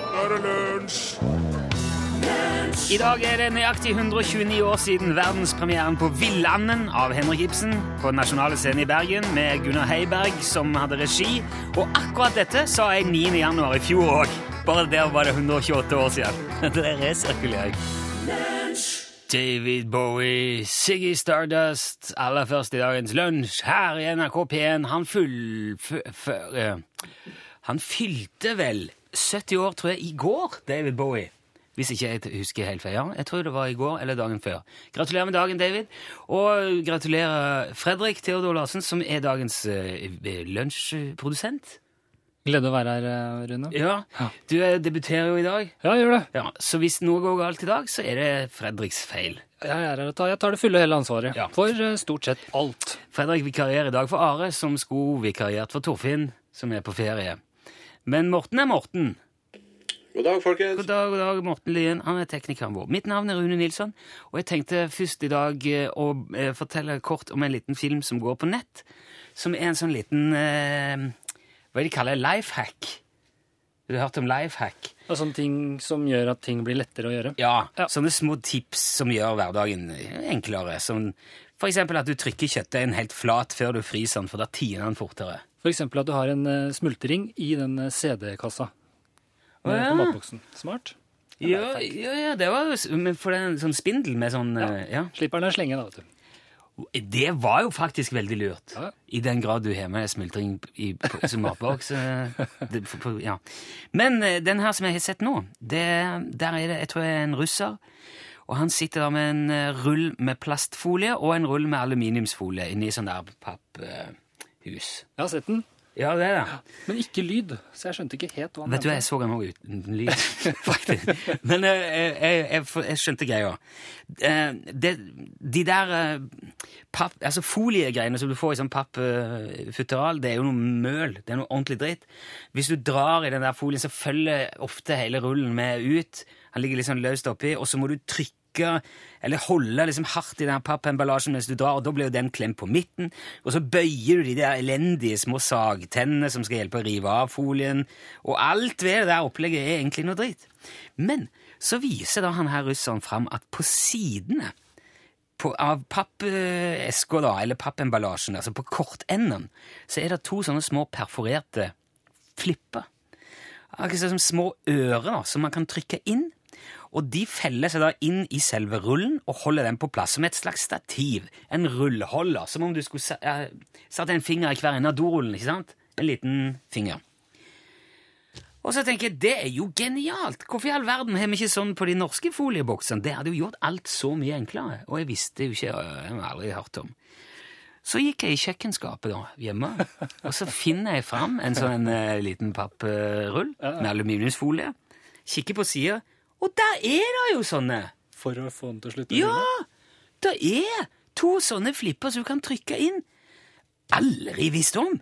nå er det lunsj! I dag er det nøyaktig 129 år siden verdenspremieren på Villanden av Henrik Ibsen på Den nasjonale scenen i Bergen med Gunnar Heiberg som hadde regi. Og akkurat dette sa jeg 9. januar i fjor òg. Bare der var det 128 år siden. Det er resirkulering. David Bowie, Siggy Stardust, aller først i dagens lunsj her i NRK P1. Han full... f- f- uh, han fylte vel 70 år, tror jeg, i går, David Bowie. Hvis ikke jeg husker helt feil. Ja, jeg tror det var i går eller dagen før. Gratulerer med dagen, David. Og gratulerer Fredrik Theodor Larsen, som er dagens uh, lunsjprodusent. Glede å være her, eh, Rune. Ja, du eh, debuterer jo i dag. Ja, jeg gjør det. Ja, Så hvis noe går galt i dag, så er det Fredriks feil. Jeg er her og jeg tar det fulle hele ansvaret Ja. for stort sett alt. Fredrik vikarierer i dag for Are, som skulle vikariert for Torfinn, som er på ferie. Men Morten er Morten. God dag, folkens. God dag, god dag, Morten Lien. Han er teknikeren vår. Mitt navn er Rune Nilsson, og jeg tenkte først i dag eh, å eh, fortelle kort om en liten film som går på nett, som er en sånn liten eh, Hva er det de kaller life hack? Du har hørt om life hack? Er sånne ting som gjør at ting blir lettere å gjøre. Ja, Ja. sånne små tips som gjør hverdagen enklere. Som for eksempel at du trykker kjøttdeigen helt flat før du fryser den, for da tiner den fortere. For eksempel at du har en eh, smultring i den eh, CD-kassa Å, eh, ja. på matboksen. Smart. Ja, ja, ja, det var jo For det er en sånn spindel med sånn eh, ja. Slipper den å slenge, da, vet du. Det var jo faktisk veldig lurt. Ja. I den grad du har med smultring i, på, som matboks. ja. Men den her som jeg har sett nå, det, der er det jeg tror jeg er en russer. Og han sitter da med en eh, rull med plastfolie og en rull med aluminiumsfolie inni sånn der papphus. Jeg har sett den, ja, det er det. men ikke lyd, så jeg skjønte ikke helt hva han Vet du, jeg så han òg uten lyd, faktisk. Men eh, jeg, jeg, jeg, jeg skjønte greia. Eh, de der eh, papp, altså foliegreiene som du får i sånn pappfutteral, det er jo noe møl. Det er noe ordentlig dritt. Hvis du drar i den der folien, så følger ofte hele rullen med ut. Han ligger litt sånn løst oppi, og så må du trykke eller holde liksom hardt i den pappemballasjen mens du drar, og da blir jo den klemt på midten. Og så bøyer du de der elendige små sagtennene som skal hjelpe å rive av folien. Og alt ved det der opplegget er egentlig noe dritt. Men så viser da han her russeren fram at på sidene på, av pappeska, da, eller pappemballasjen, altså på kortenden, så er det to sånne små perforerte flipper. Akkurat som små ører da, som man kan trykke inn. Og de feller seg da inn i selve rullen og holder den på plass som et slags stativ. En rullholder, som om du skulle satt en finger i hver ende av dorullen. ikke sant? En liten finger. Og så tenker jeg, det er jo genialt! Hvorfor i all verden har vi ikke sånn på de norske folieboksene? Det hadde jo gjort alt så mye enklere. Og jeg visste jo ikke, jeg har aldri hørt om. Så gikk jeg i kjøkkenskapet da, hjemme, og så finner jeg fram en sånn en liten papprull med aluminiumsfolie. Kikker på sida, og der er det jo sånne! For å få den til å slutte å Ja! Det er to sånne flipper som du kan trykke inn. Aldri visst om.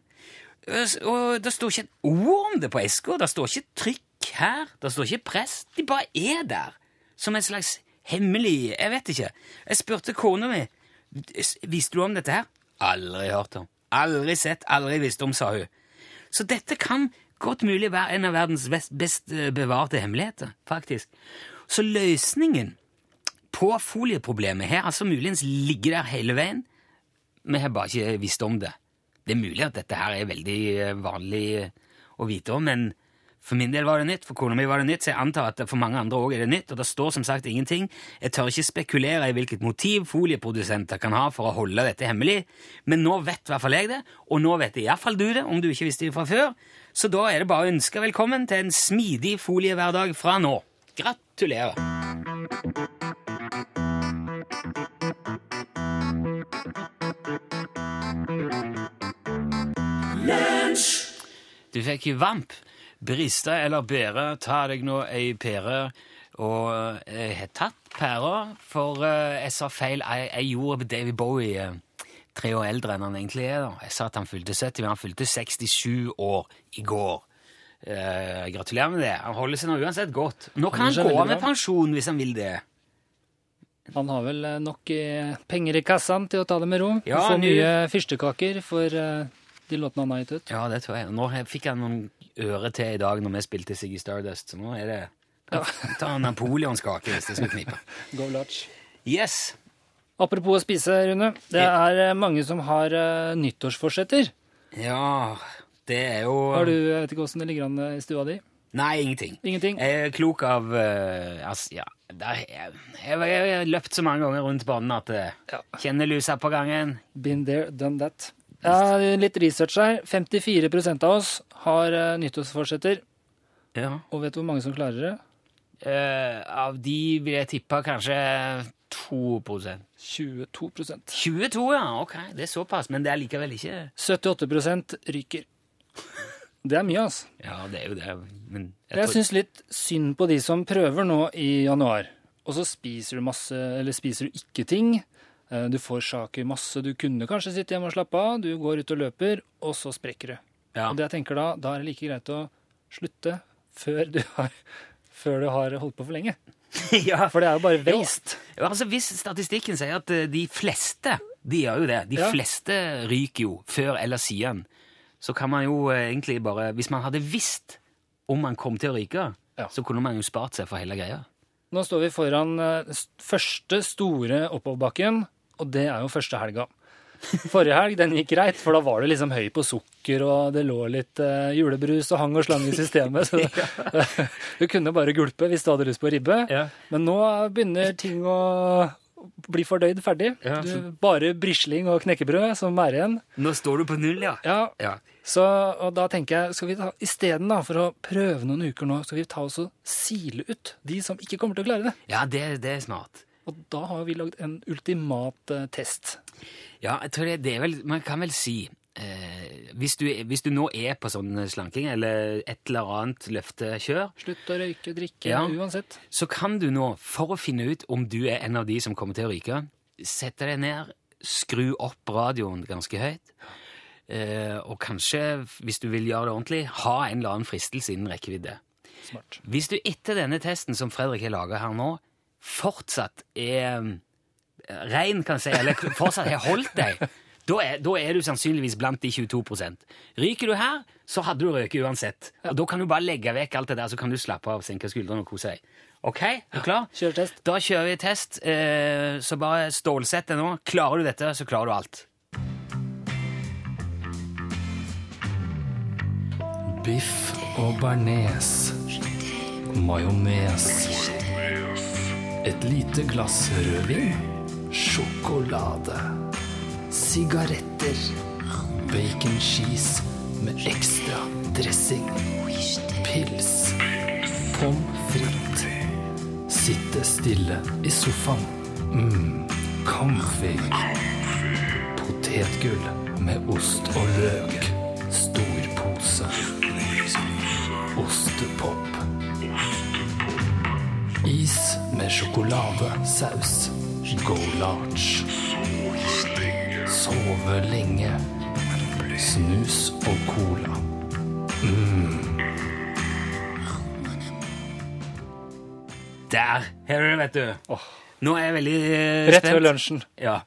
Og det står ikke et ord om det på eska. Det står ikke trykk her. Det står ikke press. De bare er der. Som en slags hemmelig Jeg vet ikke. Jeg spurte kona mi Visste du om dette her. Aldri hørt om. Aldri sett, aldri visst om, sa hun. Så dette kan godt mulig være en av verdens best, best eh, bevarte hemmeligheter, faktisk. Så løsningen på folieproblemet har altså muligens ligget der hele veien. Vi har bare ikke visst om det. Det er mulig at dette her er veldig eh, vanlig eh, å vite om, men for min del var det nytt, for kona mi var det nytt, så jeg antar at for mange andre òg er det nytt, og det står som sagt ingenting. Jeg tør ikke spekulere i hvilket motiv folieprodusenter kan ha for å holde dette hemmelig, men nå vet i hvert fall jeg det, og nå vet iallfall du det, om du ikke visste det fra før, så da er det bare å ønske velkommen til en smidig foliehverdag fra nå. Gratulerer! Du fikk vamp. Briste eller bære, ta deg nå ei pære. Og jeg har tatt pæra, for eh, jeg sa feil. Jeg, jeg gjorde David Bowie eh, tre år eldre enn han egentlig er. da. Jeg sa at han fylte 70, men han fylte 67 år i går. Eh, gratulerer med det. Han holder seg nå uansett godt. Nå kan han gå av med pensjon hvis han vil det. Han har vel eh, nok eh, penger i kassene til å ta det med ro. Ja, Få nye fyrstekaker for eh, de låtene han har gitt ut. Ja, det tror jeg. Nå fikk jeg noen øre til i dag når vi spilte Siggy Stardust, så nå er det Ta en napoleonskake hvis det skal knipe. Go large. Yes. Apropos å spise, Rune. Det er eh, mange som har uh, nyttårsforsetter. Ja, det er jo Har du, Jeg vet ikke åssen det ligger an i stua di? Nei, ingenting. Ingenting? Jeg er klok av uh, altså, ja, der, er, jeg, jeg, jeg har løpt så mange ganger rundt banen at jeg Ja. kjenner lusa på gangen. Been there, done that. Ja, litt research her. 54% av oss har eh, nyttårsforsetter. Ja. Og vet du hvor mange som klarer det? Eh, av de vil jeg tippe kanskje 2 22% 22, ja. Ok, det er såpass. Men det er likevel ikke 78% ryker. Det er mye, altså. Ja, det er jo det. Men jeg, Jeg syns litt synd på de som prøver nå i januar, og så spiser du masse, eller spiser du ikke ting. Eh, Du får saker masse. Du kunne kanskje sitte hjemme og slappe av. Du går ut og løper, og så sprekker du. ja. Og det jeg tenker da, da er det like greit å slutte før du har, før du har holdt på for lenge. ja. For det er jo bare waste. Ja, altså Hvis statistikken sier at eh, de fleste de gjør jo det, de Ja. fleste ryker jo før eller siden, så kan man jo eh, egentlig bare Hvis man hadde visst om man kom til å ryke, så kunne man jo spart seg for hele greia. Nå står vi foran første store oppoverbakken, og det er jo første helga. Forrige helg den gikk greit, for da var det liksom høy på sukker, og det lå litt eh, julebrus og hang og slang i systemet. Så du kunne bare gulpe hvis du hadde lyst på ribbe. Ja. Men nå begynner ting å bli fordøyd ferdig. Ja, Du, bare brisling og knekkebrød som er igjen. Nå står du på null, ja. Så, og da tenker jeg, skal vi ta, isteden for å prøve noen uker nå, skal vi ta oss og sile ut de som ikke kommer til å klare det. Ja, det, det er smart. Og da har vi lagd en ultimat test. Ja, jeg tror det, det er vel Man kan vel si eh, hvis, du, hvis du nå er på sånn slanking eller et eller annet løftekjør, Slutt å røyke, drikke, Ja. uansett. så kan du nå, for å finne ut om du er en av de som kommer til å ryke, sette deg ned, skru opp radioen ganske høyt, eh, og kanskje, hvis du vil gjøre det ordentlig, ha en eller annen fristelse innen rekkevidde. Smart. Hvis du etter denne testen som Fredrik har laga her nå, fortsatt er eh, rein, kan jeg si, eller fortsatt har holdt deg, da er, da er du sannsynligvis blant de 22% Ryker du her, så hadde du røket uansett. Og Da kan du bare legge vekk alt det der, så kan du slappe av, senke skuldrene og kose deg. Ok, er du klar? Kjør test. Da kjører vi test, eh, så bare stålsett deg nå. Klarer du dette, så klarer du alt. Biff og bearnés. Majones. Et lite glass rødvin. Sjokolade. Sigaretter. Bacon cheese med ekstra dressing. Pils. Pommes frites. Sitte stille i sofaen. mm, comfy. Potetgull med ost og løk. Stor pose. Ostepop. Is med sjokoladesaus. Go large. Sove lenge. Snus og cola. Der! har du det, vet du. Nå er jeg veldig spent. Rett før lunsjen. Ja.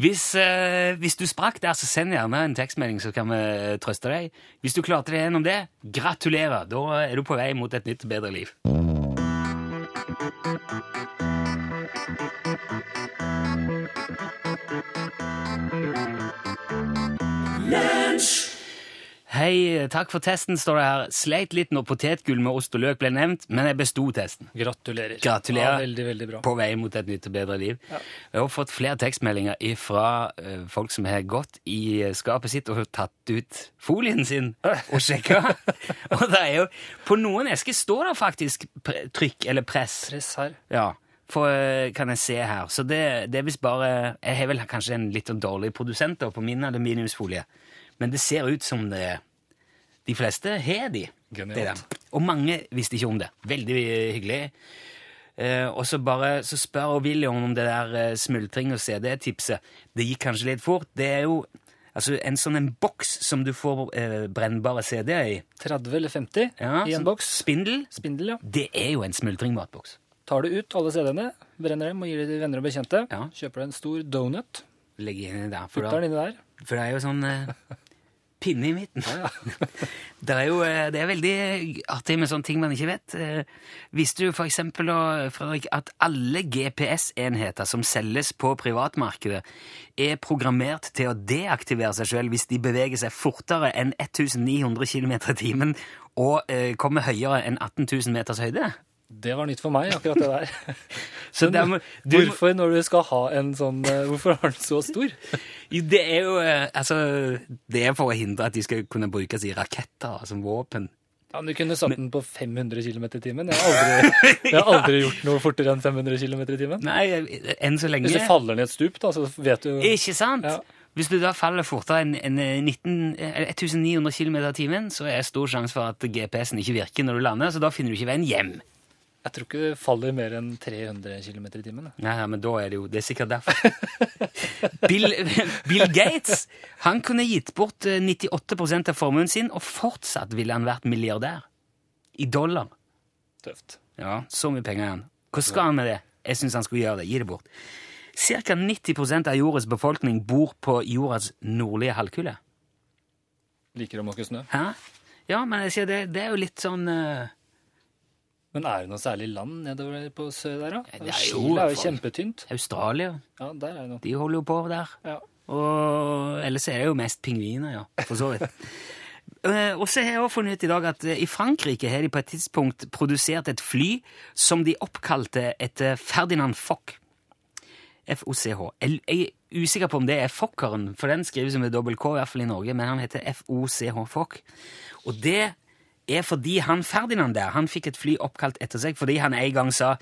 Hvis, eh, hvis du sprakk der, så send gjerne en tekstmelding, så kan vi eh, trøste deg. Hvis du klarte det gjennom det, gratulerer! Da er du på vei mot et nytt, bedre liv. ハハハ。Hei, takk for testen, står det her. Sleit litt når potetgull med ost og løk ble nevnt, men jeg besto testen. Gratulerer. Gratulerer. Ja, veldig, veldig bra. På vei mot et nytt og bedre liv. Jeg har fått flere tekstmeldinger fra eh, folk som har gått i skapet sitt og tatt ut folien sin og sjekka. og det er jo På noen esker står det faktisk trykk eller press. Press her. Ja, for, eh, kan jeg se her. Så det, det er visst bare Jeg har vel kanskje en litt dårlig produsent da på min aluminiumsfolie, men det ser ut som det de fleste har de. Det der. Og mange visste ikke om det. Veldig hyggelig. Uh, og så bare så spør William om det der uh, smultring og CD-tipset. Det gikk kanskje litt fort. Det er jo altså, en sånn en boks som du får uh, brennbare CD-er i. 30 eller 50 Ja, i en boks. Spindel. Spindel, ja. Det er jo en smultringmatboks. Tar du ut alle CD-ene, brenner dem og gir dem til venner og bekjente. Ja. Kjøper du en stor donut, Legger inn der. For, da, den inni der. for det er jo sånn pinne i midten. det, er jo, eh, det er veldig artig med sånne ting man ikke vet. Eh, Visste du eksempel at alle GPS-enheter som selges på privatmarkedet, er programmert til å deaktivere seg selv hvis de beveger seg fortere enn 1900 km i timen og eh, kommer høyere enn 18 000 meters høyde? Det var nytt for meg, akkurat det der. Så Men det er- du- hvorfor, når du skal ha en sånn eh, Hvorfor har den så stor? Det er jo eh, altså, det er for å hindre at de skal kunne brukes i raketter som våpen. Ja, men Du kunne satt den på 500 km i timen. Jeg har aldri, jeg har aldri gjort noe fortere enn 500 km i timen. Nei, enn så lenge Hvis du faller ned et stup, da, så vet du Ikke sant? Ja. Hvis du da faller fortere enn enn 19 1900 km i timen, så er det stor sjanse for at GPS-en ikke virker når du lander, så da finner du ikke veien hjem. Jeg tror ikke det faller mer enn 300 km i timen. da. Nei, men da er det jo Det er sikkert derfor. Bill, Bill Gates han kunne gitt bort eh, 98 av formuen sin, og fortsatt ville han vært milliardær. I dollar. Tøft. Ja, så mye penger igjen. han. Hva skal han med det? Jeg syns han skulle gjøre det. Gi det bort. Ca. 90% av jordas befolkning bor på jordas nordlige halvkule. Liker å måke snø. Hæ? Ja, men jeg sier det, det er jo litt sånn eh, Men er det noe særlig land nedover på sør der, da? det jo Chile er jo kjempetynt. Australia. Ja, der er det noe. De holder jo på der. Ja. Og ellers er det jo mest pingviner, ja. For så vidt. Eh, Og så har jeg også funnet ut i dag at eh, i Frankrike har de på et tidspunkt produsert et fly som de oppkalte etter Ferdinand Foch. F-O-C-H. Jeg er usikker på om det er Fockeren, for den skrives med dobbel K, i hvert fall i Norge, men han heter F-O-C-H Foch. Og det er fordi han Ferdinand der, han fikk et fly oppkalt etter seg, fordi han en gang sa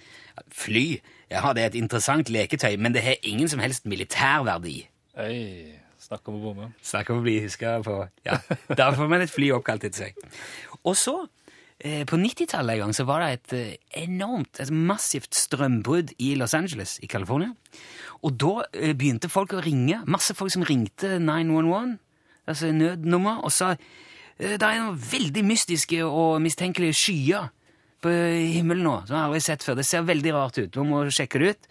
fly, ja, det er et interessant leketøy, men det har ingen som helst militærverdi. Hey. snakk om å bomme. Snakk om å bli huska på Ja, da får man et fly oppkalt etter seg. Og så, eh, på 90-tallet en gang, så var det et eh, enormt, et massivt strømbrudd i Los Angeles i California. Og da eh, begynte folk å ringe. Masse folk som ringte 911, altså nødnummer, og sa det er noen veldig mystiske og mistenkelige skyer på himmelen nå, som jeg aldri har sett før. Det ser veldig rart ut. Vi må sjekke det ut.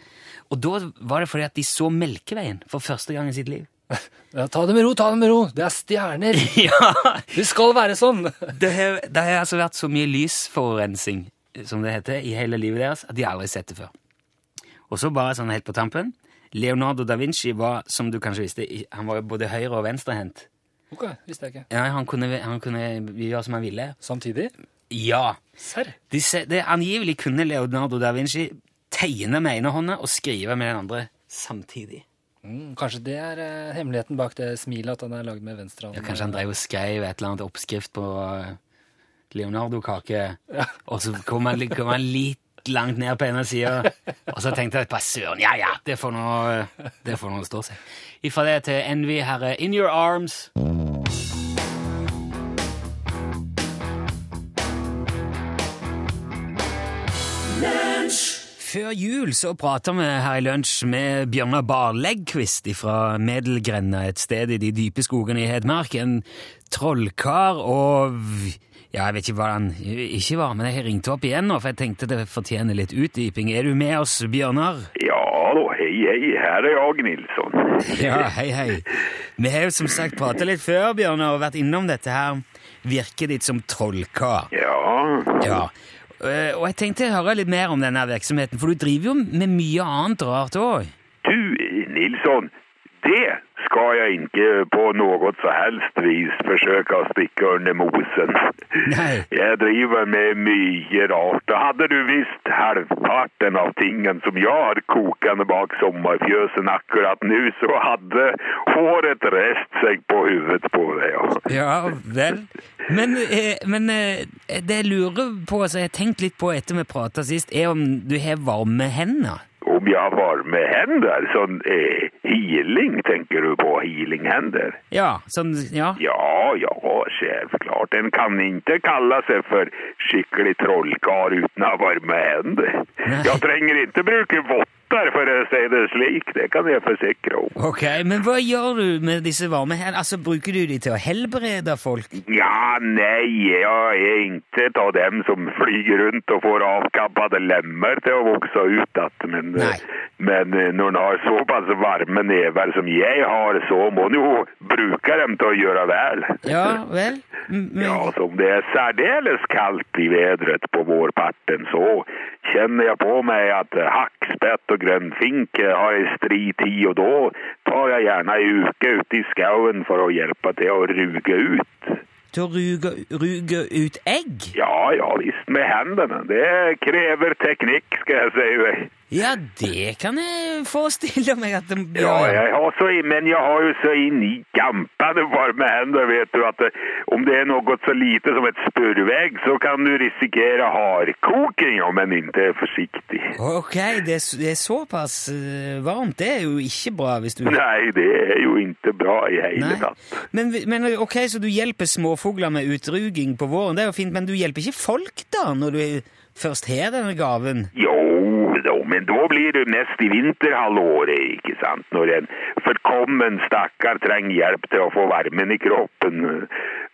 Og da var det fordi at de så Melkeveien for første gang i sitt liv. Ja, ta det med ro, ta det med ro! Det er stjerner! ja, Det skal være sånn! Det har, det har altså vært så mye lysforurensing, som det heter, i hele livet deres, at de aldri har sett det før. Og så bare sånn helt på tampen. Leonardo da Vinci var, som du kanskje visste, han var både høyre- og venstrehendt. Ok, visste jeg ikke. Ja, han kunne, han kunne gjøre som han ville. Samtidig? Ja. Serr? De, det, angivelig kunne Leonardo da Vinci tegne med ene hånda og skrive med den andre samtidig. Mm, kanskje det er eh, hemmeligheten bak det smilet at han er lagd med venstrehånd. Ja, kanskje han drev og skrev et eller annet oppskrift på eh, Leonardo-kake, og så kom han, kom han litt langt ned på ene sida, og så tenkte jeg bare søren, ja ja, nå det får nå stå seg. Ifra det til Envy, herre In Your Arms. Før jul så prata vi her i lunsj med Bjørnar Barleggkvist fra Medelgrenda, et sted i de dype skogene i Hedmark. En trollkar og Ja, jeg vet ikke hva han ikke var, men jeg har ringt opp igjen nå, for jeg tenkte det fortjener litt utdyping. Er du med oss, Bjørnar? Ja da, hei hei, her er jeg, Nilsson. Ja, hei, hei. Vi har jo som sagt prata litt før, Bjørnar, og vært innom dette her virket ditt som trollkar. Ja, Ja. Eh, Og jeg tenkte å høre litt mer om denne virksomheten, for du driver jo med mye annet rart òg. du Nilsson, det skal jeg ikke på noe så helst vis forsøke å stikke under mosen. Nei. Jeg driver med mye rart. Hadde du visst halvparten av tingen som jeg har kokende bak sommerfjøsen akkurat nå, så hadde håret rest seg på huvudet på deg. Ja. Ja vel. Men, eh, men eh, det jeg lurer på, som jeg har tenkt litt på etter vi prata sist, er om du har varme hender. Om jag var med händer, sån eh, healing tänker du på, healinghänder? Ja, sånn Ja. Ja, ja, självklart. En kan inte kalla sig för skicklig trollkar utan att ha varma händer. Jag tränger inte bruka vottar for å si det slik, det kan jeg forsikre om. Ok, Men hva gjør du med disse varme her? Altså, Bruker du de til å helbrede folk? Ja, nei, jeg er ikke av dem som flyger rundt og får avkappede lemmer til å vokse ut. igjen. men, men når en har såpass varme never som jeg har så må en jo bruke dem til å gjøre vel. Ja vel? Men, Ja, som det er særdeles kaldt i vedret på vårparten så kjenner jeg på meg at hakkspett hackspett och grönfinke har ei stri tid og da tar jeg gjerne ei uke ut i skauen for å hjelpe til å ruge ut. Til å ruge, ruge ut egg? Ja, ja visst med hendene. Det krever teknikk, skal jeg si. Ja, det kan jeg forestille meg at de Ja, gjør. jag har så men jeg har jo så inn i gampende varme hender, vet du at eh, om det er noe så lite som et spurvägg så kan du risikere hardkoking om en ikke er forsiktig. Ok, det det er såpass eh, varmt. Det er jo ikke bra hvis du Nei, det er jo ikke bra i hele Nei. tatt. Men, men ok, så du hjelper småfugler med utruging på våren, det er jo fint, men du hjelper ikke folk da, når du først har denne gaven? Jo, då, men da blir det mest i vinterhalvåret, ikke sant? Når en forkommen stakkar trenger hjelp til å få varmen i kroppen.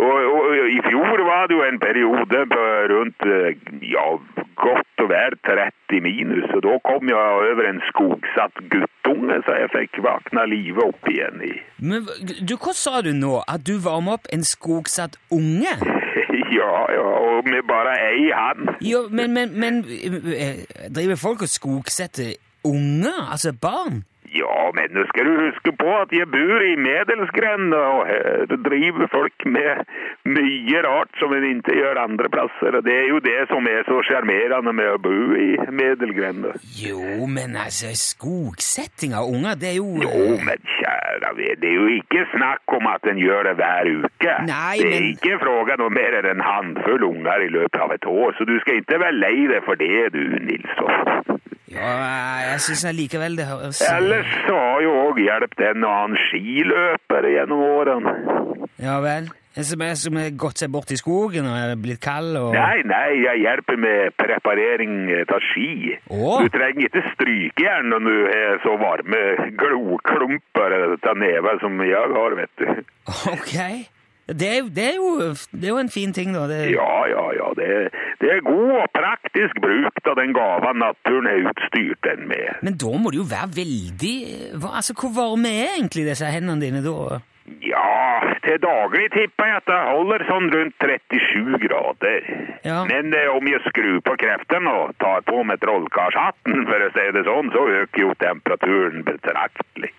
Og, og i fjor var det jo en periode på rundt, eh, ja, godt og vel 30 minus, og da kom jeg over en skogsatt guttunge, så jeg fikk vakna livet opp igjen i. Men du, hva sa du nå? At du varma opp en skogsatt unge? Ja, ja, og med bare ei hand. Jo, men, men, men eh, driver folk og skogsetter unger? Altså barn? Ja, men nå skal du huske på at jeg bor i Medelsgrenda, og her driver folk med mye rart som en ikke gjør andre plasser. Og det er jo det som er så sjarmerende med å bo i Medelgrenda. Jo, men altså, skogsetting av unger, det er jo Jo, men kjære vän, det er jo ikke snakk om at en gjør det hver uke. Nei, det er men- ikke fråga noe mer enn en handfull unger i løpet av et år, så du skal ikke være lei deg for det du, Nilsson. Ja, jeg syns likevel det høres Ellers så har jo også hjulpet en og annen skiløpere gjennom årene. Ja vel? En som har gått seg bort i skogen og er blitt kald og Nei, nei, jeg hjelper med preparering av ski. Åh. Du trenger ikke strykejern når du har så varme gloklumper av neve som jeg har, vet du. Ok. Det er, det, er jo, det er jo en fin ting, da. Det, Ja, ja, ja, det, det er god og praktisk bruk av den gaven naturen har utstyrt den med. Men da må det jo være veldig Altså, Hvor varme er egentlig disse hendene dine da? Ja, til daglig tipper jeg at det holder sånn rundt 37 grader. Ja. Men eh, om jeg skrur på kreften og tar på meg trollkarshatten, for å si det sånn, så øker jo temperaturen betraktelig.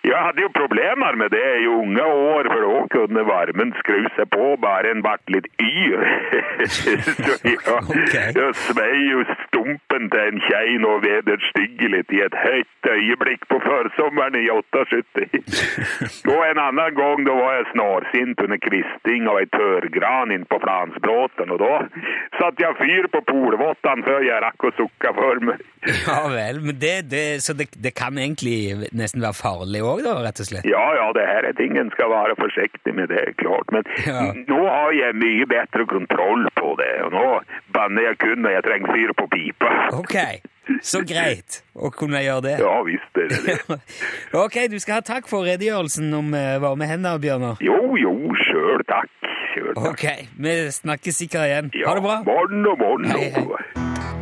Jeg hadde jo problemer med det i unge år, for da kunne varmen skru seg på bare en ble litt yr. så Ok. jeg svei jo stumpen til en kjei nå vederstyggelig i et høyt øyeblikk på førsommeren i 78. Og en annen gang da var jeg snarsint under kvisting av ei tørrgran inn på flansbråten, og da satte jeg fyr på polvottene før jeg rakk å sukke for meg. Ja vel, men det, det, Så det, det kan egentlig nesten være farlig òg, da, rett og slett? Ja, ja, det her er ting en skal være forsiktig med, det er klart. Men Ja. nå har jeg mye bedre kontroll på det, og nå banner jeg kun når jeg trenger fyr på pipa. Ok, så greit å kunne gjøre det. Ja, visst er det det. ok, du skal ha takk for redegjørelsen om uh, varme hender, Bjørnar. Jo, jo, sjøl takk. Sjøl takk. Ok, vi snakkes sikkert igjen. Ha det bra. Morgen og morgen. Hei, hei.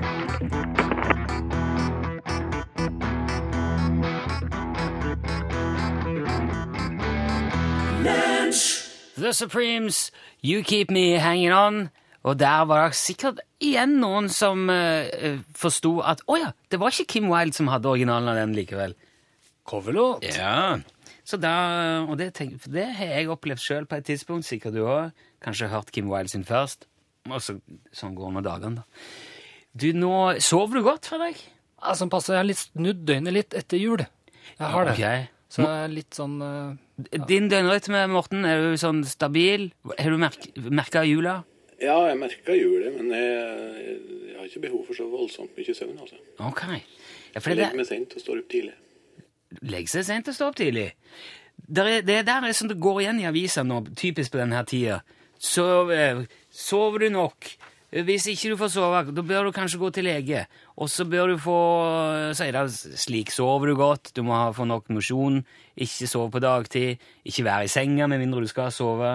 The Supremes, You Keep Me Hanging On. Og der var det sikkert igjen noen som uh, forsto at å ja, det var ikke Kim Wilde som hadde originalen av den likevel. Coverlåt. Ja. Så da, og det, tenk, for det har jeg opplevd sjøl på et tidspunkt, sikkert du òg. Kanskje hørt Kim Wilde sin først. Og så, sånn går nå dagene, da. Du, nå Sover du godt, Fredrik? Ja, sånn passer. Jeg har litt snudd døgnet litt etter jul. Jeg har det. Ok. Så det er litt sånn ja. Din døgnrytme, Morten, er du sånn stabil? Har du merk, merka jula? Ja, jeg merka jula, men jeg, jeg har ikke behov for så voldsomt mye søvn. altså. Ok. Ja, for Jeg legger meg sent og står opp tidlig. Legg seg sent og stå opp tidlig. Der er, det der er sånn det går igjen i avisa nå, typisk på denne tida. Så eh, sover du nok. Hvis ikke du får sove, da bør du kanskje gå til lege. Og så bør du få si det slik sover du godt, du må ha, få nok mosjon, ikke sove på dagtid, ikke være i senga med mindre du skal sove.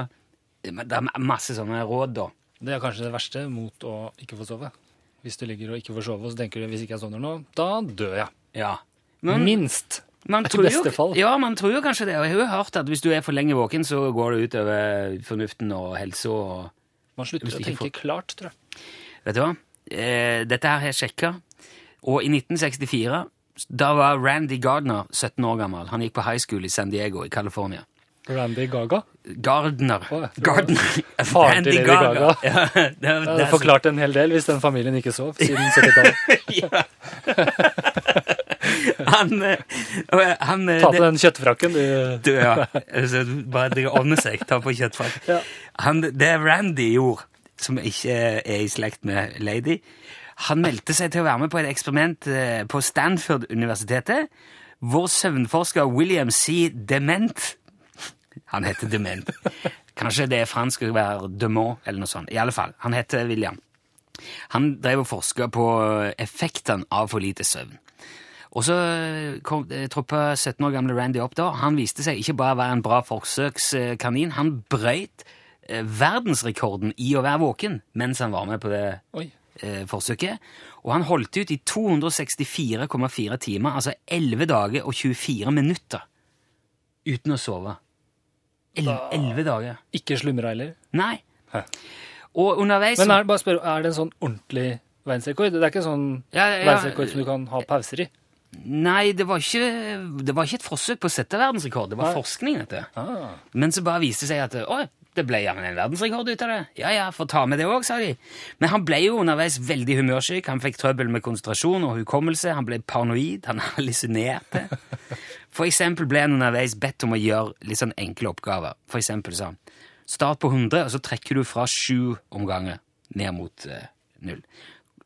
Det er masse sånne råd, da. Det er kanskje det verste mot å ikke få sove. Hvis du ligger og ikke får sove, og så tenker du hvis ikke jeg sovner nå, da dør jeg. Ja. Men Minst. man tror, jo, ja, man tror jo kanskje det. Og jeg har jo hørt at hvis du er for lenge våken, så går det utover fornuften og helsa og Man slutter å tenke klart, tror jeg. Vet du hva? Eh, dette her har jeg sjekka. Og i 1964 da var Randy Gardner 17 år gammel. Han gikk på high school i San Diego i California. Randy Gaga. Gardner. Oh, Gardner. faren til Lady Gaga. Ja, det, det, det forklarte en hel del hvis den familien ikke sov siden 70-tallet. Han, eh, han eh, Ta på den kjøttfrakken, du. Du, ja. Bare det ordner seg. Ta på kjøttfrakk. Ja. Han, det Randy gjorde, som ikke er i slekt med Lady Han meldte seg til å være med på et eksperiment eh, på Stanford-universitetet, hvor søvnforsker William C. Dement Han heter Dement. Kanskje det er fransk å være Demont, eller noe sånt. I alle fall, han heter William. Han drev og forska på effektene av for lite søvn. Og så kom, eh, troppa 17 år gamle Randy opp da. Han viste seg ikke bare å være en bra forsøkskanin, han brøyt eh, verdensrekorden i å være våken mens han var med på det Oi. eh, forsøket. Og han holdt ut i 264,4 timer, altså 11 dager og 24 minutter, uten å sove. 11 dager. Ikke slumra heller. Nei. Hæ. Og underveis Men er det, bare spør, er det en sånn ordentlig verdensrekord? Det er ikke en sånn Ja, ja, verdensrekord som du kan ha pauser i? Nei, det var, ikke, det var ikke et forsøk på å sette verdensrekord. Det var Nei. forskning, dette. Ah. Men så bare viste det seg at å, det ble jammen en verdensrekord ut av det. Ja, ja, får ta med det òg, sa de. Men han ble jo underveis veldig humørsyk. Han fikk trøbbel med konsentrasjon og hukommelse. Han ble paranoid. Han hallusinerte. For eksempel ble han underveis bedt om å gjøre litt sånn enkle oppgaver. For eksempel sa han start på 100, og så trekker du fra sju omganger ned mot eh, null.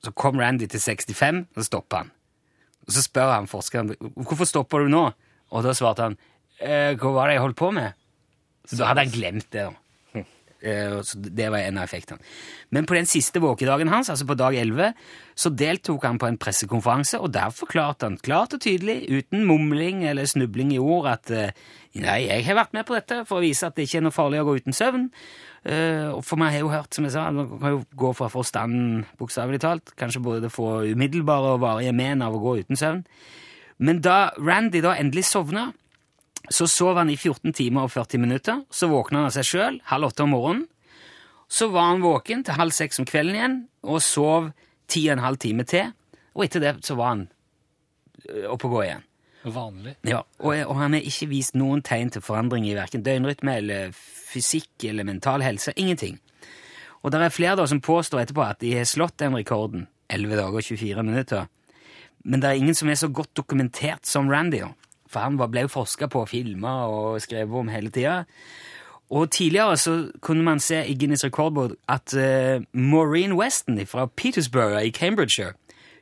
Så kom Randy til 65, og så stoppa han. Og så spør han forskeren hvorfor stopper du nå, og da svarte han eh, hva var det jeg holdt på med? Så da hadde han glemt det. da. Eh, så det var en av effektene. Men på den siste våkedagen hans, altså på dag 11, så deltok han på en pressekonferanse, og der forklarte han klart og tydelig, uten mumling eller snubling i ord, at eh, nei, jeg har vært med på dette for å vise at det ikke er noe farlig å gå uten søvn. Eh, og for meg har jo hørt, som jeg sa, man kan jo gå fra forstanden, bokstavelig talt, kanskje både få umiddelbare og varige men av å gå uten søvn. Men da Randy da endelig sovna, så sov han i 14 timer og 40 minutter. Så våkna han av seg sjøl halv åtte om morgenen. Så var han våken til halv seks om kvelden igjen og sov ti og en halv time til. Og etter det så var han ø, oppe og gå igjen. Vanlig. Ja, og, og han har ikke vist noen tegn til forandring i verken døgnrytme eller fysikk eller mental helse. Ingenting. Og det er flere da som påstår etterpå at de har slått den rekorden, 11 dager og 24 minutter. Men det er ingen som er så godt dokumentert som Randy. For han ble jo forska på filma og skrevet om hele tida. Og tidligere så kunne man se i Guinness rekordbok at uh, Maureen Weston fra Petersburg i Cambridgeshire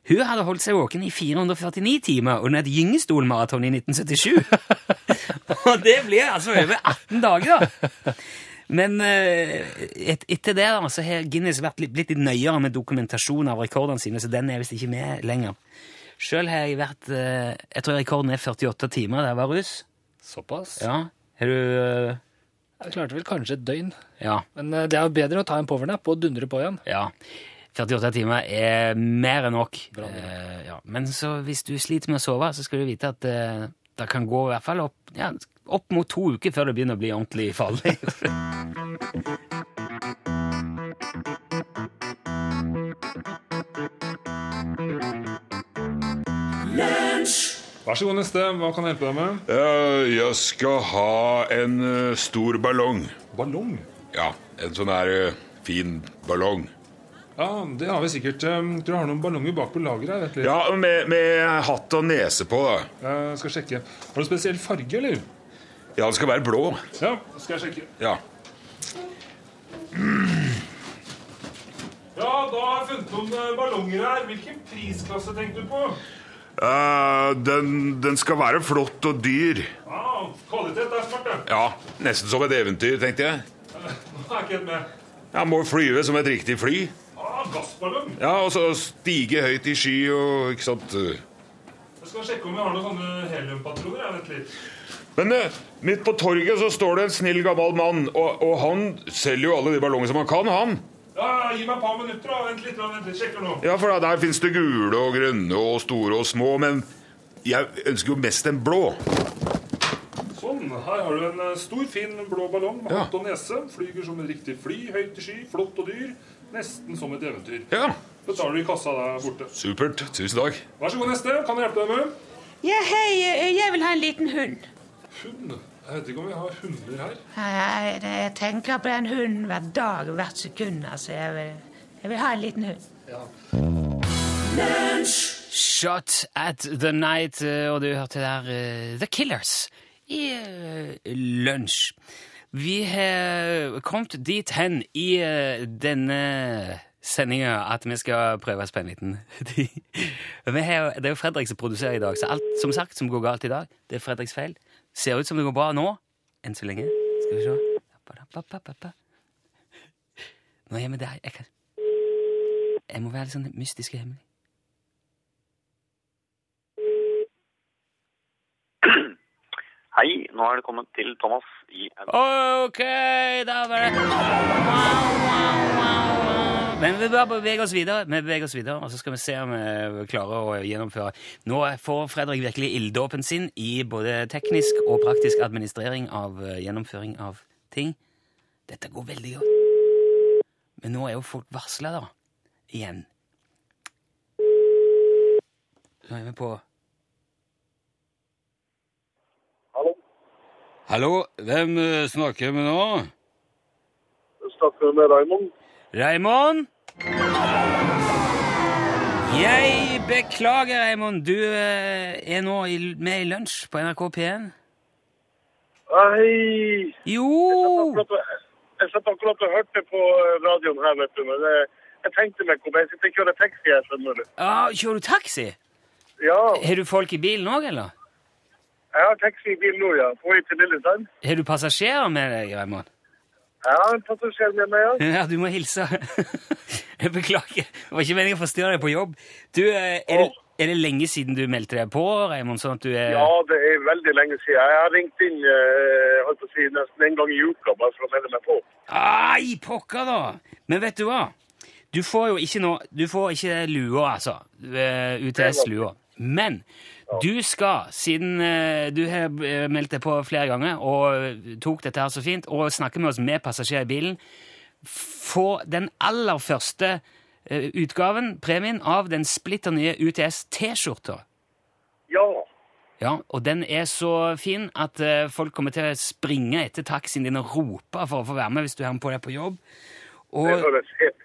hun hadde holdt seg våken i 449 timer under et gyngestolmaraton i 1977. og det blir altså over 18 dager, da. Men eh, et, etter det da, så har Guinness vært litt, blitt litt nøyere med dokumentasjon av rekordene sine, så den er visst ikke med lenger. Sjøl har jeg vært eh, Jeg tror rekorden er 48 timer da jeg var russ. Såpass. Ja. Har du eh, Jeg klarte vel kanskje et døgn. Ja. Men det er jo bedre å ta en powernap og dundre på igjen. Ja. 48 timer er mer enn nok. Bra. Eh, ja. Men så hvis du sliter med å sove, så skal du vite at eh, det kan gå i hvert fall opp, ja, opp mot to uker før det begynner å bli ordentlig farlig. Vær så god, neste. Hva kan jeg hjelpe deg med? Eh, Jeg skal ha en stor ballong. Ballong. Ja, en sånn her fin ballong. Ja, det har vi sikkert. Um, Tror du har noen ballonger bak på lageret? vet. Ja, med, med hatt og nese på, da. Jeg skal sjekke. Har du spesiell farge, eller? Ja, det skal være blå. Ja, skal jeg sjekke. Ja. Ja, da har jeg funnet noen eh, ballonger her. Hvilken prisklasse tenkte du på? Uh, den, den skal være flott og dyr. Ja, Kvalitet er smart, det. Ja, nesten som et eventyr, tenkte jeg. Nå er ikke helt med. Jeg må flyve som et riktig fly. Gassballong. Ja, Og så stige høyt i sky og ikke sant. Jeg skal sjekke om jeg har noen sånne heliumpatroner. Vent litt. Men eh, midt på torget så står det en snill gammel mann, og, og han selger jo alle de ballongene som han kan, han. Ja, Gi meg et par minutter. da. Vent litt. da, vent litt. Sjekker nå. Ja, for da, der fins det gule og grønne og store og små, men jeg ønsker jo mest en blå. Sånn. Her har du en eh, stor, fin blå ballong med Ja. hatt og nese. Flyger som en riktig fly. Høyt i sky. Flott og dyr. Nesten som et eventyr. Ja, Betaler du i kassa der borte. supert. Tusen takk. Vær så god, neste. Kan jeg hjelpe deg med? Ja, hei, eh, jeg vil ha en liten hund. Hund? Jeg vet ikke om vi har hunder her. Nei, jeg tenker på en hund hver dag og hvert sekund. Altså, jeg vil, jeg vil ha en liten hund. Ja. Shot at the Night, eh, og du hørte der uh, The Killers i uh, lunsj. Vi har kommet dit hen i eh, denne sendinga at vi skal prøve på en liten har, Det er jo Fredrik som produserer i dag, så alt som sagt som går galt i dag, det er Fredriks feil. Ser ut som det går bra nå, enn så lenge. Skal vi se Nå er vi der. Jeg, kan... jeg må være litt sånn mystisk og hemmelig. Hei, nå er det kommet til Thomas i Ok, da var det. Men vi bare beveger oss videre, vi beveger oss videre, og så skal vi se om vi klarer å gjennomføre. Nå får Fredrik virkelig ilddåpen sin i både teknisk og praktisk administrering av eh, gjennomføring av ting. Dette går veldig godt. Men nå er jo folk varsla, da. Igjen. Så er vi på Hallo, Hallo, hvem snakker snakker vi nå? Jeg snakker med Raymond. Raymond? Jeg beklager, Raymond. Du eh, er nå med i lunsj på NRK P1. Hei! Jo! Jeg satt akkurat og hørte på eh, radioen her, vet du, men jeg, tenkte meg om jeg sitter og kjører taxi her, skjønner du. Ah, kjører du taxi? Ja, Har du folk i bilen òg, eller? Jeg har taxi i bil nå, ja. På vei til Lillesand. Har du passasjerer med deg, Raymond? Har en passasjer med meg, ja. Ja, du må hilse. Jeg beklager. Det var ikke meningen å forstyrre deg på jobb. Du, eh, er det, er det lenge siden du meldte deg på, Raymond? Sånn er Ja, det er veldig lenge siden. Jeg har ringt inn eh, holdt å si, nesten en gang i uka bare for å melde meg på. Ai, pokker da! Men vet du hva? Du får jo ikke noe Du får ikke lua, altså. eh, UTS-lua. Men du skal, siden eh, du har eh, meldt deg på flere ganger og tok dette her så fint, og snakker med oss med passasjer i bilen, få den aller første eh, utgaven, premien, av den splitter nye UTS T-skjorta. Ja, Ja, og den er så fin at folk kommer til å springe etter taxien din og rope for å få være med hvis du har den på deg på jobb. Og, det høres helt.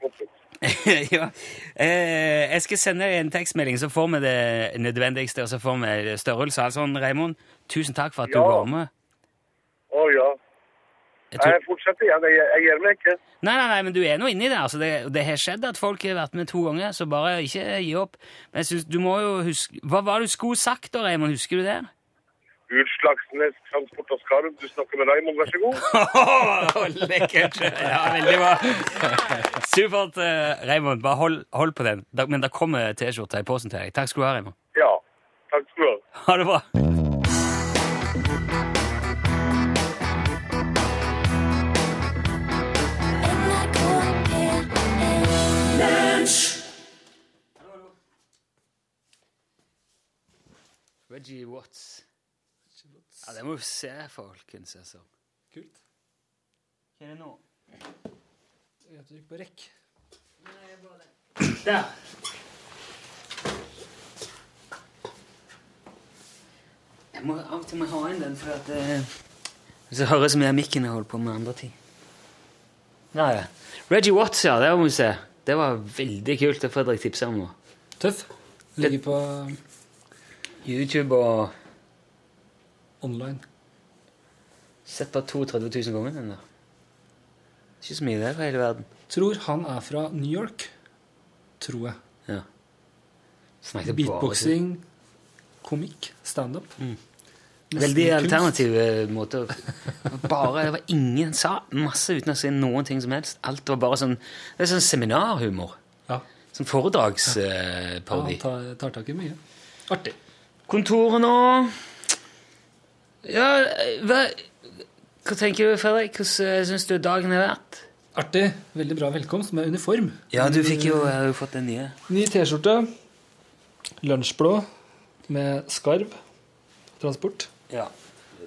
ja, eh, jeg skal sende deg en tekstmelding, så får vi det nødvendigste, og så får vi størrelse. Altså, Raymond, tusen takk for at du var med. Å ja. Jeg tror... Jeg fortsetter igjen. Jeg, jeg gir meg ikke. Nei, nei, nei, men du er nå inni det. Altså, det. Det har skjedd at folk har vært med to ganger, så bare ikke gi opp. Men jeg synes, du må jo huske Hva var det du skulle sagt da, Raymond? Husker du det? Utslagsnes Transport og Skarv, du snakker med Raymond, vær så god. Åh, lekkert! Ja, veldig bra. Supert, eh, Raymond. Bare hold, hold på den. Da, men da kommer T-skjorte i posen til deg. Takk skal du ha, Raymond. Ja, takk skal du ha. Ha det bra. Reggie Watts. Ja, det må vi se, folkens. Altså. Kult. Hva er det nå? Jeg trykker på rekk. Der! Jeg må av og til må jeg ha inn den, for at eh, Så høres mye av mikken jeg holder på med andre ting. Nei, ja. Reggie Watts, ja. Det må vi se. Det var veldig kult. Det Fredrik tipse om nå. Tøff. Ligger på YouTube og online. Sett bare 32 000 ganger den da. Ikke så mye der for hele verden. Tror han er fra New York. Tror jeg. Ja. Beatboxing, komikk, standup. Mm. Veldig kunst. alternativ eh, måte. å- Bare, det var ingen sa masse uten å si noen ting som helst. Alt var bare sånn Det er sånn seminarhumor. Ja. Sånn foredragsparodi. Ja, han tar, tar tak i mye. Artig. Kontoret nå Ja, hva, hva tenker du, Fredrik? Hvordan syns du dagen har vært? Artig. Veldig bra velkomst med uniform. Ja, du fikk jo, jeg har jo fått den nye. Ny T-skjorte. Lunsjblå med skarv. Transport. Ja.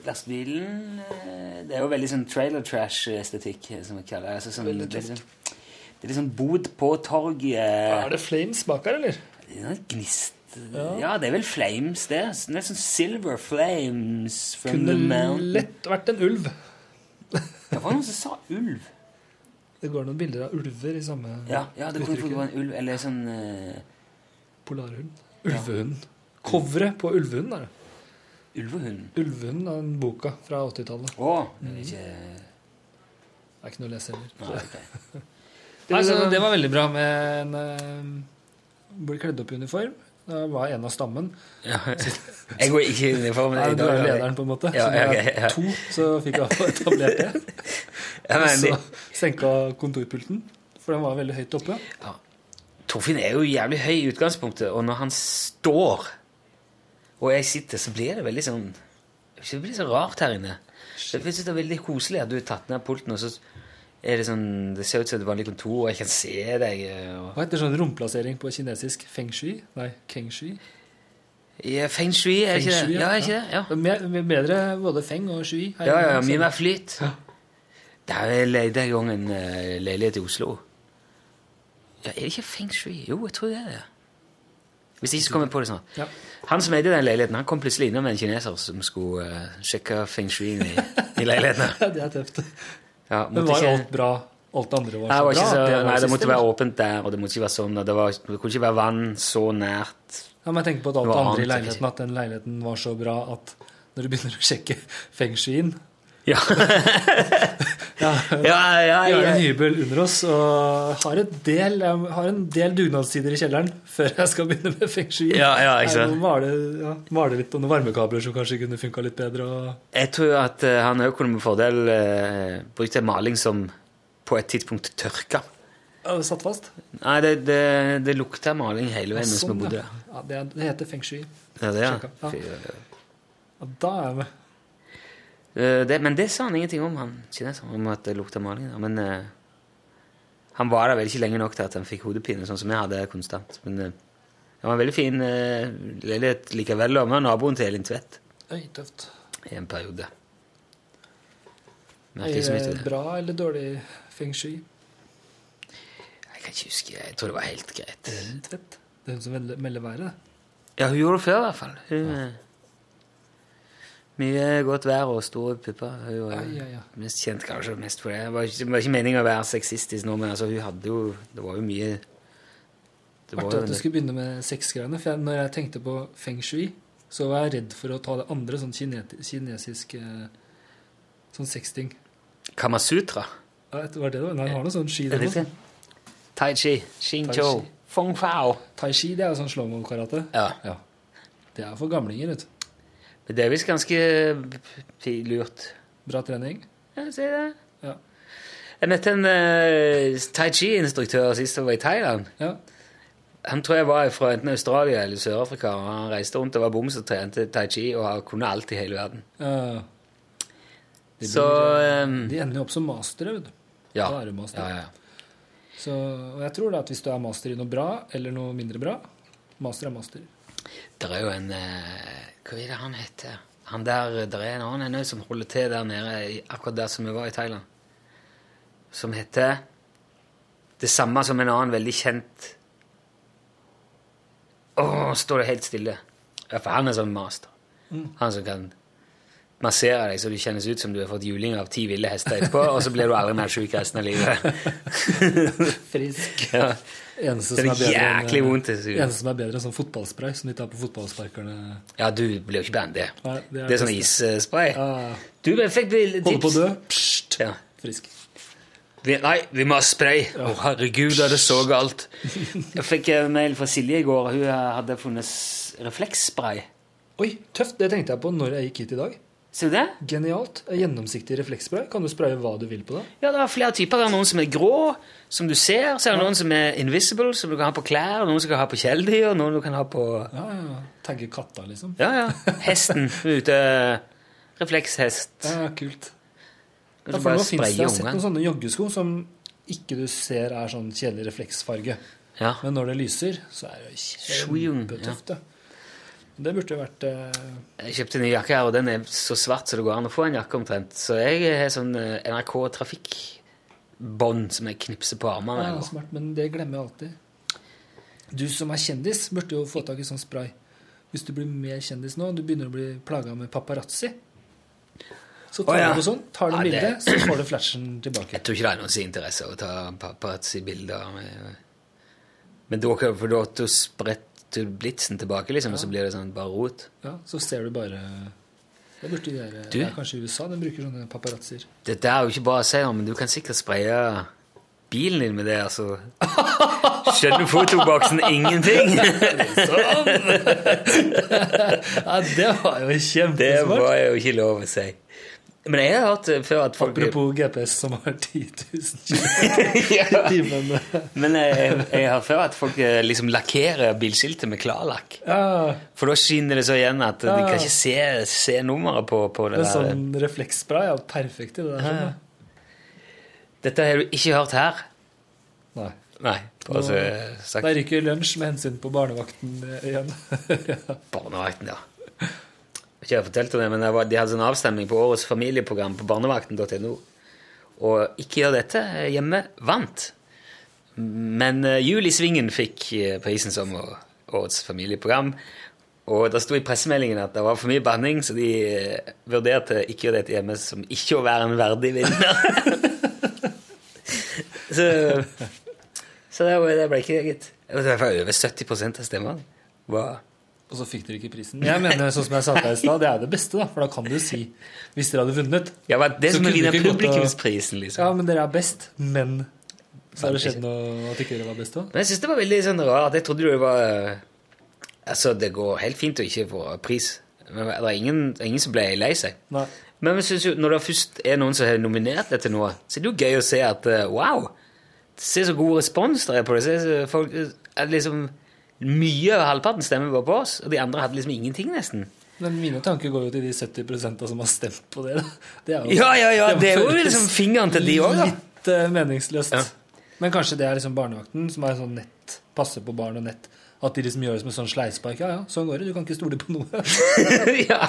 Lastebilen eh, Det er jo veldig sånn trailer trash-estetikk, eh, som vi kaller det. Altså, sånn, Veldig det, er tøft. liksom, det er liksom bod på torget Er det flames bak her, eller? Det er noe gnist Ja. ja. det er vel flames, det. Det er sånn silver flames from the Kunne lett vært en ulv. Det var noen som sa ulv. Det går noen bilder av ulver i samme Ja, ja det kunne være en ulv, eller sånn uh... Polarhund. Ulvehund. Coveret på Ulvehund er det. Ulvehund. Ulvehund er den boka fra 80-tallet. Å, det er ikke Det er ikke noe å lese heller. Nei, ok. Nei, så det var veldig bra med en uh, Blir kledd opp i uniform. Var en av stammen. Ja. Jeg går ikke inn i formen. Nei, du er lederen, på en måte. Ja, så når ja, ja. to, så fikk jeg etablert det. Ja, men så senka kontorpulten, for den var veldig høyt oppe. Torfinn er jo jævlig høy i utgangspunktet, og når han står, og jeg sitter, så blir det veldig sånn Det blir så rart her inne. Jeg synes det er veldig koselig at du har tatt ned pulten, og så er det sånn Det ser ut som et vanlig kontor, og jeg kan se deg. Og... Hva heter sånn romplassering på kinesisk? Feng shui? Nei, keng shui? Ja, feng shui, er feng ikke det? Ja, er ikke det? Ja. Mer, mer- bedre både feng og shui. her Ja, ja, mye mer flyt. Da jeg leide en gang en uh, leilighet i Oslo. Ja, er det ikke feng shui? Jo, jeg tror det er det. Hvis ikke så kommer jeg på det sånn. Ja. Han som eide den leiligheten, han kom plutselig innom en kineser som skulle uh, sjekke feng shuien i, i leiligheten. Ja, det er tøft. Ja, Men var ikke- alt bra? Alt det andre var så var bra? så, det var nei, det måtte være åpent der, og det måtte ikke være sånn. og Det, var, det kunne ikke være vann så nært. Ja, men jeg tenker på at alt Det det andre i leiligheten, at den leiligheten var så bra at når du begynner å sjekke feng shuien Ja. ja, Ja, ja, Vi har en hybel under oss og har, del, har en del dugnadstider i kjelleren før jeg skal begynne med feng shui. Ja, ja, ikke sant? Male, ja, male litt og noen varmekabler som kanskje kunne funka litt bedre. Og... Jeg tror at eh, han òg kunne med fordel uh, brukt en maling som på et tidspunkt tørka. Satt fast. Nei, det, det, det lukta maling hele veien mens vi Sånn, bodde ja. der. Ja, det, er- det heter feng shui. Ja, det, er. Ja. da er jeg med. Eh, det, men det sa han ingenting om, han kineseren, om at det lukta maling. der. Men uh, han var der vel ikke lenge nok til at han fikk hodepine, sånn som jeg hadde konstant. Men uh, det var en veldig fin uh, leilighet likevel, og han var naboen til Elin Tvedt Oi, tøft. i en periode. Er Merkelig som ikke det bra eller dårlig feng shui? Jeg kan ikke huske, jeg tror det var helt greit. Elin Tvedt. Det er hun som melder- været. Ja, hun gjorde det før i hvert fall. Hun, eh, Mye godt vær og store pupper. Hun var ja, ja, ja. mest kjent kanskje mest for det. Det var ikke, det var ikke meningen å være sexistisk nå, men altså, hun hadde jo Det var jo mye det var Artig at du skulle begynne med sexgreiene. For jeg, når jeg tenkte på feng shui, så var jeg redd for å ta det andre, sånn kinesisk eh, Sånn sexting. Kamasutra. Ja, det var det det var. Nei, det var noe sånn ski Er der det? Tai chi, xing chou, feng fao. Tai chi, det er jo sånn slowmo-karate. Ja. Det er for gamlinger, vet du. Men det er visst ganske lurt. Bra trening. Ja, si det. Ja. Jeg møtte en uh, tai chi-instruktør sist jeg var i Thailand. Ja. Han tror jeg var fra enten Australia eller Sør-Afrika. og Han reiste rundt og var bom og trente tai chi og kunne alt i hele verden. Ja. De, Så um, de ender jo opp som mastere, vet du. ja. Er master. ja, ja. Så, og jeg tror da at hvis du er master i noe bra eller noe mindre bra Master er master. Det er jo en eh, Hva er det han heter? Han der, Det er en annen en som holder til der nede, akkurat der som vi var i Thailand. Som heter det samme som en annen veldig kjent Å, står det helt stille. Ja, for han er sånn master. Han som kan massere deg så du kjennes ut som du har fått juling av ti ville hester etterpå, og så blir du aldri mer sjuk resten av livet. Frisk. ja. Eneste Det som er er jæklig enn, vondt. det. eneste som er bedre enn sånn fotballspray som de tar på fotballsparkerne. Ja, du blir jo ikke bedre enn det. Nei, Det er sånn isspray. Ja, Du fikk tips. Holder på å dø. Pst, Ja. frisk. Vi, nei, vi må ha spray. Å, herregud, er det så galt. Jeg fikk en mail fra Silje i går. Hun hadde funnet refleksspray. Oi, tøft. Det tenkte jeg på når jeg gikk hit i dag. Ser du det? Genialt. Gjennomsiktig refleksspray. Kan du spraye hva du vil på det? Ja, det er flere typer. Det er noen som er grå, som du ser. Så er det noen som er invisible, som du kan ha på klær. Noen som kan ha på kjæledyr. Noen du kan ha på Ja, ja. Tagge katta, liksom. Ja, ja. Hesten ute. Reflekshest. Ja, kult. Ja, for nå finnes det, jeg har sett noen sånne joggesko som ikke du ser er sånn kjedelig refleksfarge. Ja. Men når det lyser, så er det kjempetøft. det. Det burde vært uh... Jeg kjøpte en ny jakke her, og den er så svart så det går an å få en jakke omtrent. Så jeg har sånn eh, NRK trafikkbånd som jeg knipser på armene. ja, smart, men det glemmer jeg alltid. Du som er kjendis, burde jo få tak i sånn spray. Hvis du blir mer kjendis nå, du begynner å bli plaga med paparazzi. Så tar oh, ja. du sånn, tar du Ja, bildet, det- så får du flashen tilbake. Jeg tror ikke det er noens interesse å ta paparazzi-bilder. med- Men da, for da spretter du blitsen tilbake, liksom, og så blir det sånn bare rot. Ja, så ser du bare Det burde de gjøre. Du? Det er kanskje i USA de bruker sånne paparazzier. Dette er jo ikke bare å si men du kan sikkert spraye bilen din med det, altså. Skjønner fotoboksen ingenting? ja, det var jo Det var jo ikke lov å si. Men jeg har hørt eh, før at folk Apropos GPS som har 10 000 km i timen. Men jeg, jeg har før at folk eh, liksom lakkerer bilskiltet med klarlakk. Ja, For da skinner det så igjen at de kan ikke se, se nummeret på, på det men der. sånn refleksspray er perfekt i det der. Ja, ja. Dette har du ikke hørt her. Nei. Nei. Bare så Nå- sagt. Der ryker lunsj med hensyn på barnevakten eh, igjen. Barnevakten, ja. Ikke jeg har fortalt om det, men var, de hadde en avstemning på årets familieprogram på barnevakten.no. Og Ikke gjør dette hjemme vant. Men uh, Jul i Svingen fikk uh, prisen som årets familieprogram. Og det sto i pressemeldingen at det var for mye banning, så de uh, vurderte ikke gjør dette hjemme som ikke å være en verdig vinner. så så det, det ble ikke gitt. Det var over 70% av stemmene. Var Og så fikk dere ikke prisen. Jeg mener, sånn som jeg sa til deg i stad, det er det beste, da. For da kan du si, hvis dere hadde vunnet Ja, men det som å kunne vinne du ikke gått og- publikumsprisen, liksom. Ja, men dere er best. Men så har det skjedd noe at ikke dere var best òg. Men jeg syns det var veldig sånn rart. Jeg trodde det var Altså, det går helt fint å ikke få pris. Men det er ingen, ingen som ble lei seg. Nei. Men jeg synes jo, når det først er noen som har nominert deg til noe, så er det jo gøy å se at eh, wow! Se så god respons det er på det. Se så folk, at liksom, mye over halvparten stemmer bare på oss, og de andre hadde liksom ingenting, nesten. Men mine tanker går jo til de 70% som har stemt på det. Det jo, Ja, ja, ja, det er jo liksom fingeren til de også, da. Litt eh, meningsløst. Ja. Men kanskje det er liksom barnevakten som er sånn nett, passer på barn og nett. At de liksom gjør det som en sånn sleispark. Ja, ja, sånn går det. Du kan ikke stole på noe. ja,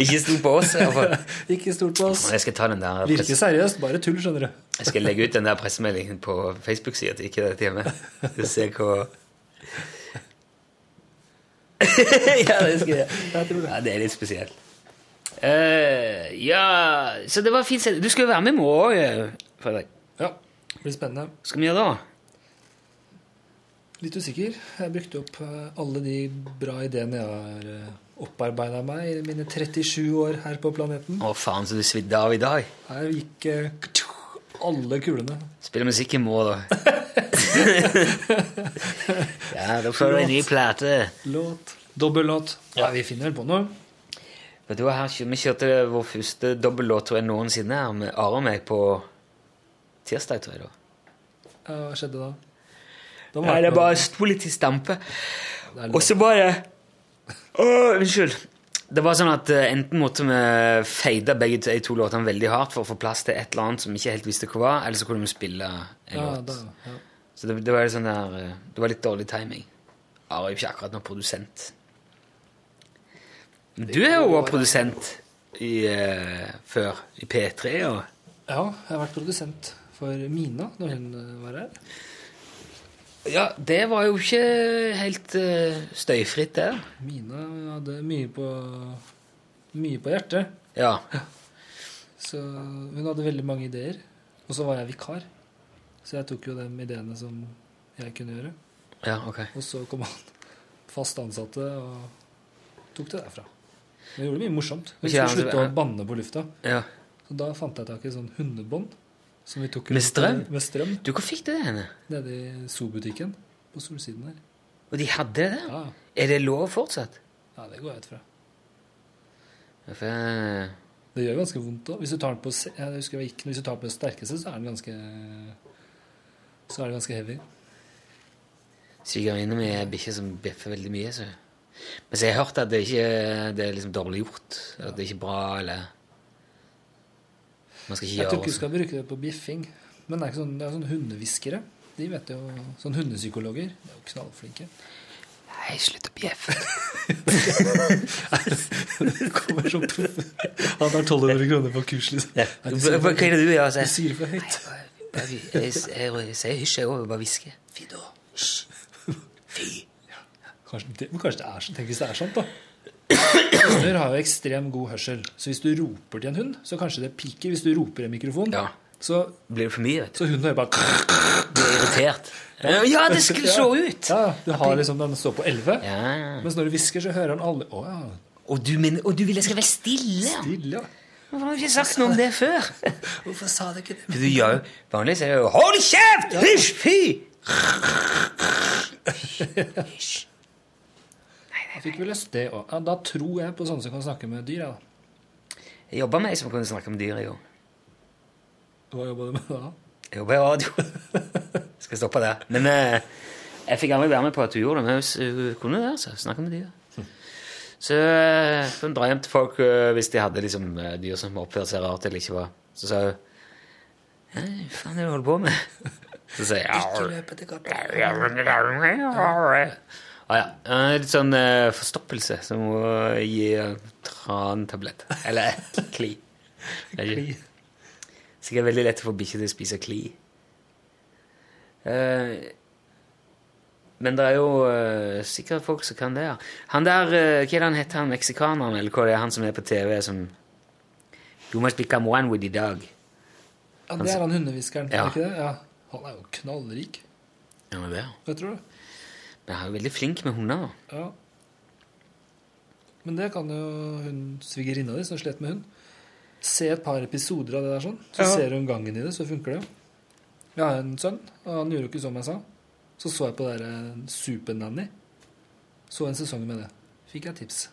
ikke stol på oss. i hvert fall. ikke stol på oss. Jeg skal ta den der Virker seriøst. Bare tull, skjønner du. Jeg skal legge ut den der pressemeldingen på Facebook-sida til ikke dette hjemme. Ser hva Ja, det skal jeg. Ja, det er litt spesielt. Uh, ja, så det var fint. sett. Du skal jo være med i morgen Fredrik. Ja, det blir spennende. Hva skal vi gjøre da? Litt usikker. Jeg brukte opp eh, alle de bra ideene jeg har uh, opparbeida meg i mine 37 år her på planeten. Å, faen, så du svidde av i dag. Her gikk eh, alle kulene. Spiller musikk i mål da. ja, da får du en ny plate. Låt. Dobbellåt. Ja, vi finner vel på noe. Vet du her, Vi kjørte vår første dobbellåt tror jeg, noensinne her med Are og meg på tirsdag, tror jeg. da. Ja, hva skjedde da? Da Nei, det bare sto litt i stampe. Og så bare Å, unnskyld. Det var sånn at eh, enten måtte vi feide begge de to låtene veldig hardt for å få plass til et eller annet som vi ikke helt visste hva var, eller så kunne vi spille en ja, låt. da, ja. Så det, det var sånn der eh, Det var litt dårlig timing. Are er jo ikke akkurat noen produsent. Du er jo også produsent i, uh, før, i P3 og ja, jeg har vært produsent for Mina når hun var her. Ja, det var jo ikke helt uh, støyfritt, det. Mina hadde mye på, mye på hjertet. Ja. Så hun hadde veldig mange ideer. Og så var jeg vikar. Så jeg tok jo de ideene som jeg kunne gjøre. Ja, ok. Og så kom han fast ansatte og tok det derfra. Men jeg gjorde mye morsomt. Hun skulle altså, slutte å banne på lufta. Ja. Så da fant jeg tak i sånn hundebånd. Som vi tok Med strøm? Med strøm. Du, hvor fikk du det henne? Nede i Zoo-butikken på solsiden her. Og de hadde det? Ja, Er det lov fortsatt? ja det går jeg ut fra. For jeg, Det gjør ganske vondt òg. Hvis du tar den på jeg husker jeg gikk, hvis du tar den på det sterkeste, så er den ganske Så er det ganske heavy. Svigerinne mi er bikkje som bjeffer veldig mye. Så. Men så har jeg hørt at det ikke det er liksom dårlig gjort. At det er ikke bra, eller Jeg tror ikke du skal bruke det på bjeffing. Men det er sånn, det er sånn hundehviskere. De vet jo, Sånn hundepsykologer. De er jo knallflinke. Nei, slutt å bjeffe. Det kommer sånn proff Han har 1200 kroner på kurs, liksom. Ja. Hva er det du gjør? Du sier det for høyt. Jeg, sier hysj, jeg òg. Bare hvisker. Fy da. Hysj. Fy. Kanskje det, men kanskje det er sånn. Tenk hvis det er sånn, da. Hunder har jo ekstremt god hørsel. Så hvis du roper til en hund, så kanskje det piker. Hvis du roper i en mikrofon, Ja. så, Blir det for mye, vet du. så hunden hører bare Blir irritert. Ja, det skulle slå ut! Ja, du har liksom, Den står på 11, Ja. mens når du hvisker, så hører han alle Å ja. Og du, mener, og du vil jeg skal være stille? Stille, ja. Hvorfor har du ikke sagt noe om det før? Hvorfor sa du ikke det? For du gjør jo Vanligvis er det jo Hold kjeft! Hysj! Fy! Hysj. Jeg fikk vel lyst det òg. Ja, da tror jeg på sånne som kan snakke med dyr. Ja. Jeg jobba med ei som kunne snakke med dyr år. Hva jobba du med da? Jeg jobba i radio. Skal stoppe der. Men eh, jeg fikk aldri være med på at hun gjorde det, men hun, kunne det. altså, Snakke med dyr. Så eh, hun dra hjem til folk eh, hvis de hadde liksom, eh, dyr som oppførte seg rart eller ikke var. Så sa hun Hva faen er det du holder på med? Så sier jeg Ikke løp etter katta. Ah, ja. Eh, Litt sånn eh, forstoppelse, som å gi trantablett. Eller kli. Vet ikke. Kli. Sikkert veldig lett å få bikkjer til å spise kli. Eh, men det er jo eh, sikkert folk som kan det. ja. Han der, eh, hva er det han heter, han meksikaneren, eller hva det er han som er på TV som You must become one with the dog. Ja, det er han hundehviskeren, Ja. er ikke det? Ja. Han er jo knallrik. Ja, det er det. Hva tror du? Han er jo veldig flink med hunder. Ja. Men det kan jo hun svigerinna di som slet med hund. Se et par episoder av det der sånn, så Ja. ser hun gangen i det, så funker det jo. Jeg har en sønn, og han gjorde jo ikke som jeg sa. Så så jeg på det derre eh, Supernanny. Så en sesong med det. Fikk jeg tips.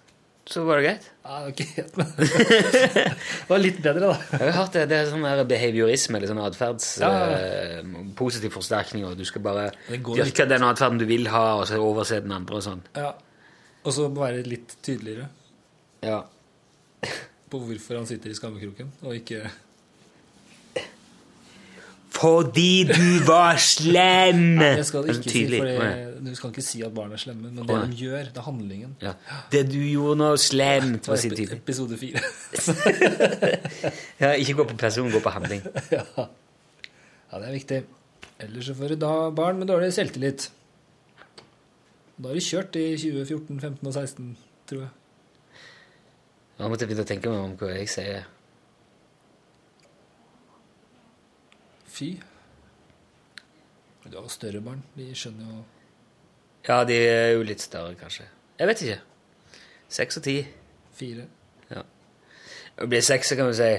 Så var det greit. Ja, men Det var litt bedre, da. Jeg har hørt det, det er sånn der behaviorisme, eller sånn atferds... Ja. Uh, positiv forsterkning, og du skal bare dyrke den atferden du vil ha, og så overse den andre og sånn. Ja. Og så være litt tydeligere Ja. på hvorfor han sitter i skammekroken, og ikke Fordi du var slem! Det skal du Er ikke si, tydelig? for du skal ikke si at barn er slemme, men det de gjør, det er handlingen. Ja. Det du gjorde noe slemt, var å si tydelig. Episode fire. Ja, ikke gå på person, gå på handling. ja. ja, det er viktig. Ellers så får du da barn med dårlig selvtillit. Da har de kjørt i 2014, 15 og 16, tror jeg. Nå måtte jeg begynne å tenke meg om hva jeg sier. Fy. Du har større barn. De skjønner jo Ja, de er jo litt større, kanskje. Jeg vet ikke. Seks og ti. fire. Ja. Når det blir seks, så kan du si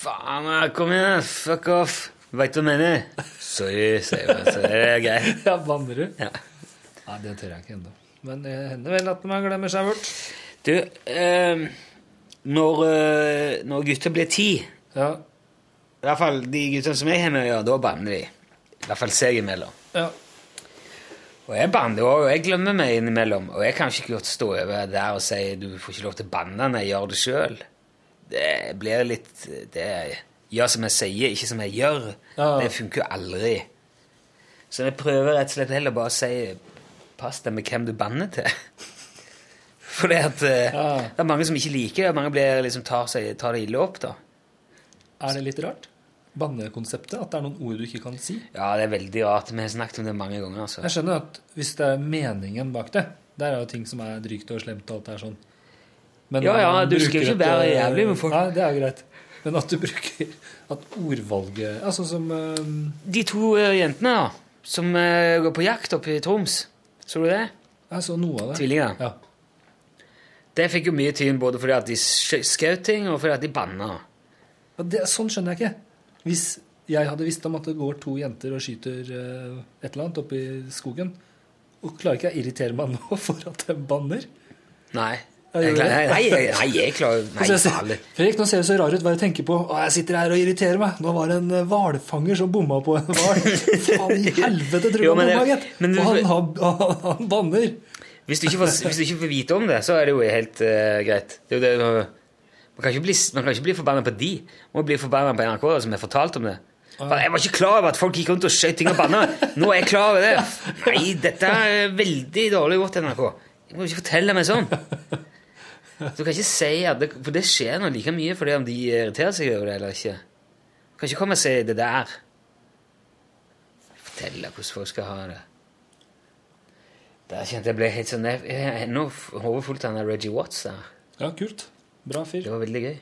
Faen, kom igjen, fuck off. Veit du hva jeg mener? Sorry, sier jeg. Så det er greit. Ja, banner du? Ja. Nei, det tør jeg ikke ennå. Men det hender vel at man glemmer seg bort. Du, eh, når, eh, når gutter blir ti Ja. I hvert fall de guttene som jeg har med å gjøre, da banner de. I hvert fall seg imellom. ja. Og jeg banner òg, og jeg glemmer meg innimellom. Og jeg kan ikke godt stå over der og si du får ikke lov til å banne når jeg gjør det sjøl. Det blir litt det Gjør som jeg sier, ikke som jeg gjør. Ja. Det funker jo aldri. Så jeg prøver rett og slett heller bare å si pass deg med hvem du banner til. Fordi at, eh, Ja. det er mange som ikke liker det. og Mange blir, liksom, tar, seg, tar det ille opp. da. Er det litt rart? Bannekonseptet? At det er noen ord du ikke kan si? Ja, det er veldig rart. Vi har snakket om det mange ganger. altså. Jeg skjønner at hvis det er meningen bak det Der er jo ting som er drygt og slemt og alt det er sånn. Men Ja, ja, du skal ikke være eh, jævlig med folk. Nei, det er jo greit. Men at du bruker At ordvalget Altså som eh, De to uh, jentene da, som uh, går på jakt oppe i Troms, så du det? Jeg så noe av det. Tvillinger. Ja. Det fikk jo mye tyn både fordi at de skjø- skjøt ting, og fordi at de banna. Ja, det, sånn skjønner jeg ikke. Hvis jeg hadde visst om at det går to jenter og skyter eh, et eller annet oppe i skogen, og klarer ikke jeg å irritere meg nå for at de banner? Nei. Jeg klarer- det. Nei, nei, jeg klarer Nei. Fredrik, nå ser du så rar ut. Hva er det du tenker på? Å, jeg sitter her og irriterer meg. Nå var det en eh, hvalfanger som bomma på en hval. Faen i helvete, tror jeg men han bomma, gitt. Og han, han, han banner. Hvis du, ikke får, hvis du ikke får vite om det, så er det jo helt uh, greit. Det er jo det, man, kan ikke bli, man kan ikke bli forbanna på de. Man må bli forbanna på NRK som har fortalt om det. Bare, Jeg var ikke klar over at folk gikk rundt og skjøt ting og banna. Nå er jeg klar over det. Nei, dette er veldig dårlig gjort, NRK. Jeg må ikke fortelle meg sånn. Du kan ikke si at det, For det skjer nå like mye for det om de irriterer seg over det eller ikke. Du kan ikke komme og si det der. Fortelle hvordan folk skal ha det. Der kjente jeg ble helt sånn Nå hodet fullt av Reggie Watts der. Ja, kult. Bra fyr. Det var veldig gøy.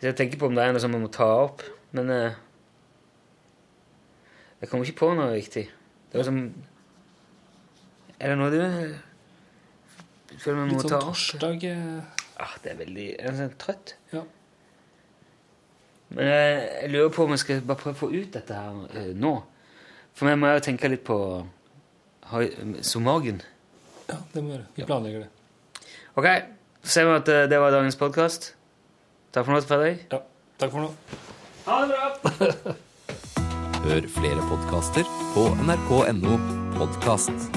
Så jeg tenker på om det er noe som man må ta opp, men eh, Jeg kommer ikke på noe viktig. Det var som Er det noe du eh, føler man må Litt sånn ta opp? torsdag eh, Ah, det er veldig Jeg er sånn trøtt. Ja. Men jeg, jeg lurer på om jeg skal bare prøve å få ut dette her eh, nå. For meg må jeg jo tenke litt på ha- sommergen. Ja, det må vi gjøre. Vi planlegger det. Ok, så ser vi at eh, det var dagens podkast. Takk for nå, Fredrik. Ja, takk for nå. Ha det bra! Hør flere podkaster på nrk.no podkast.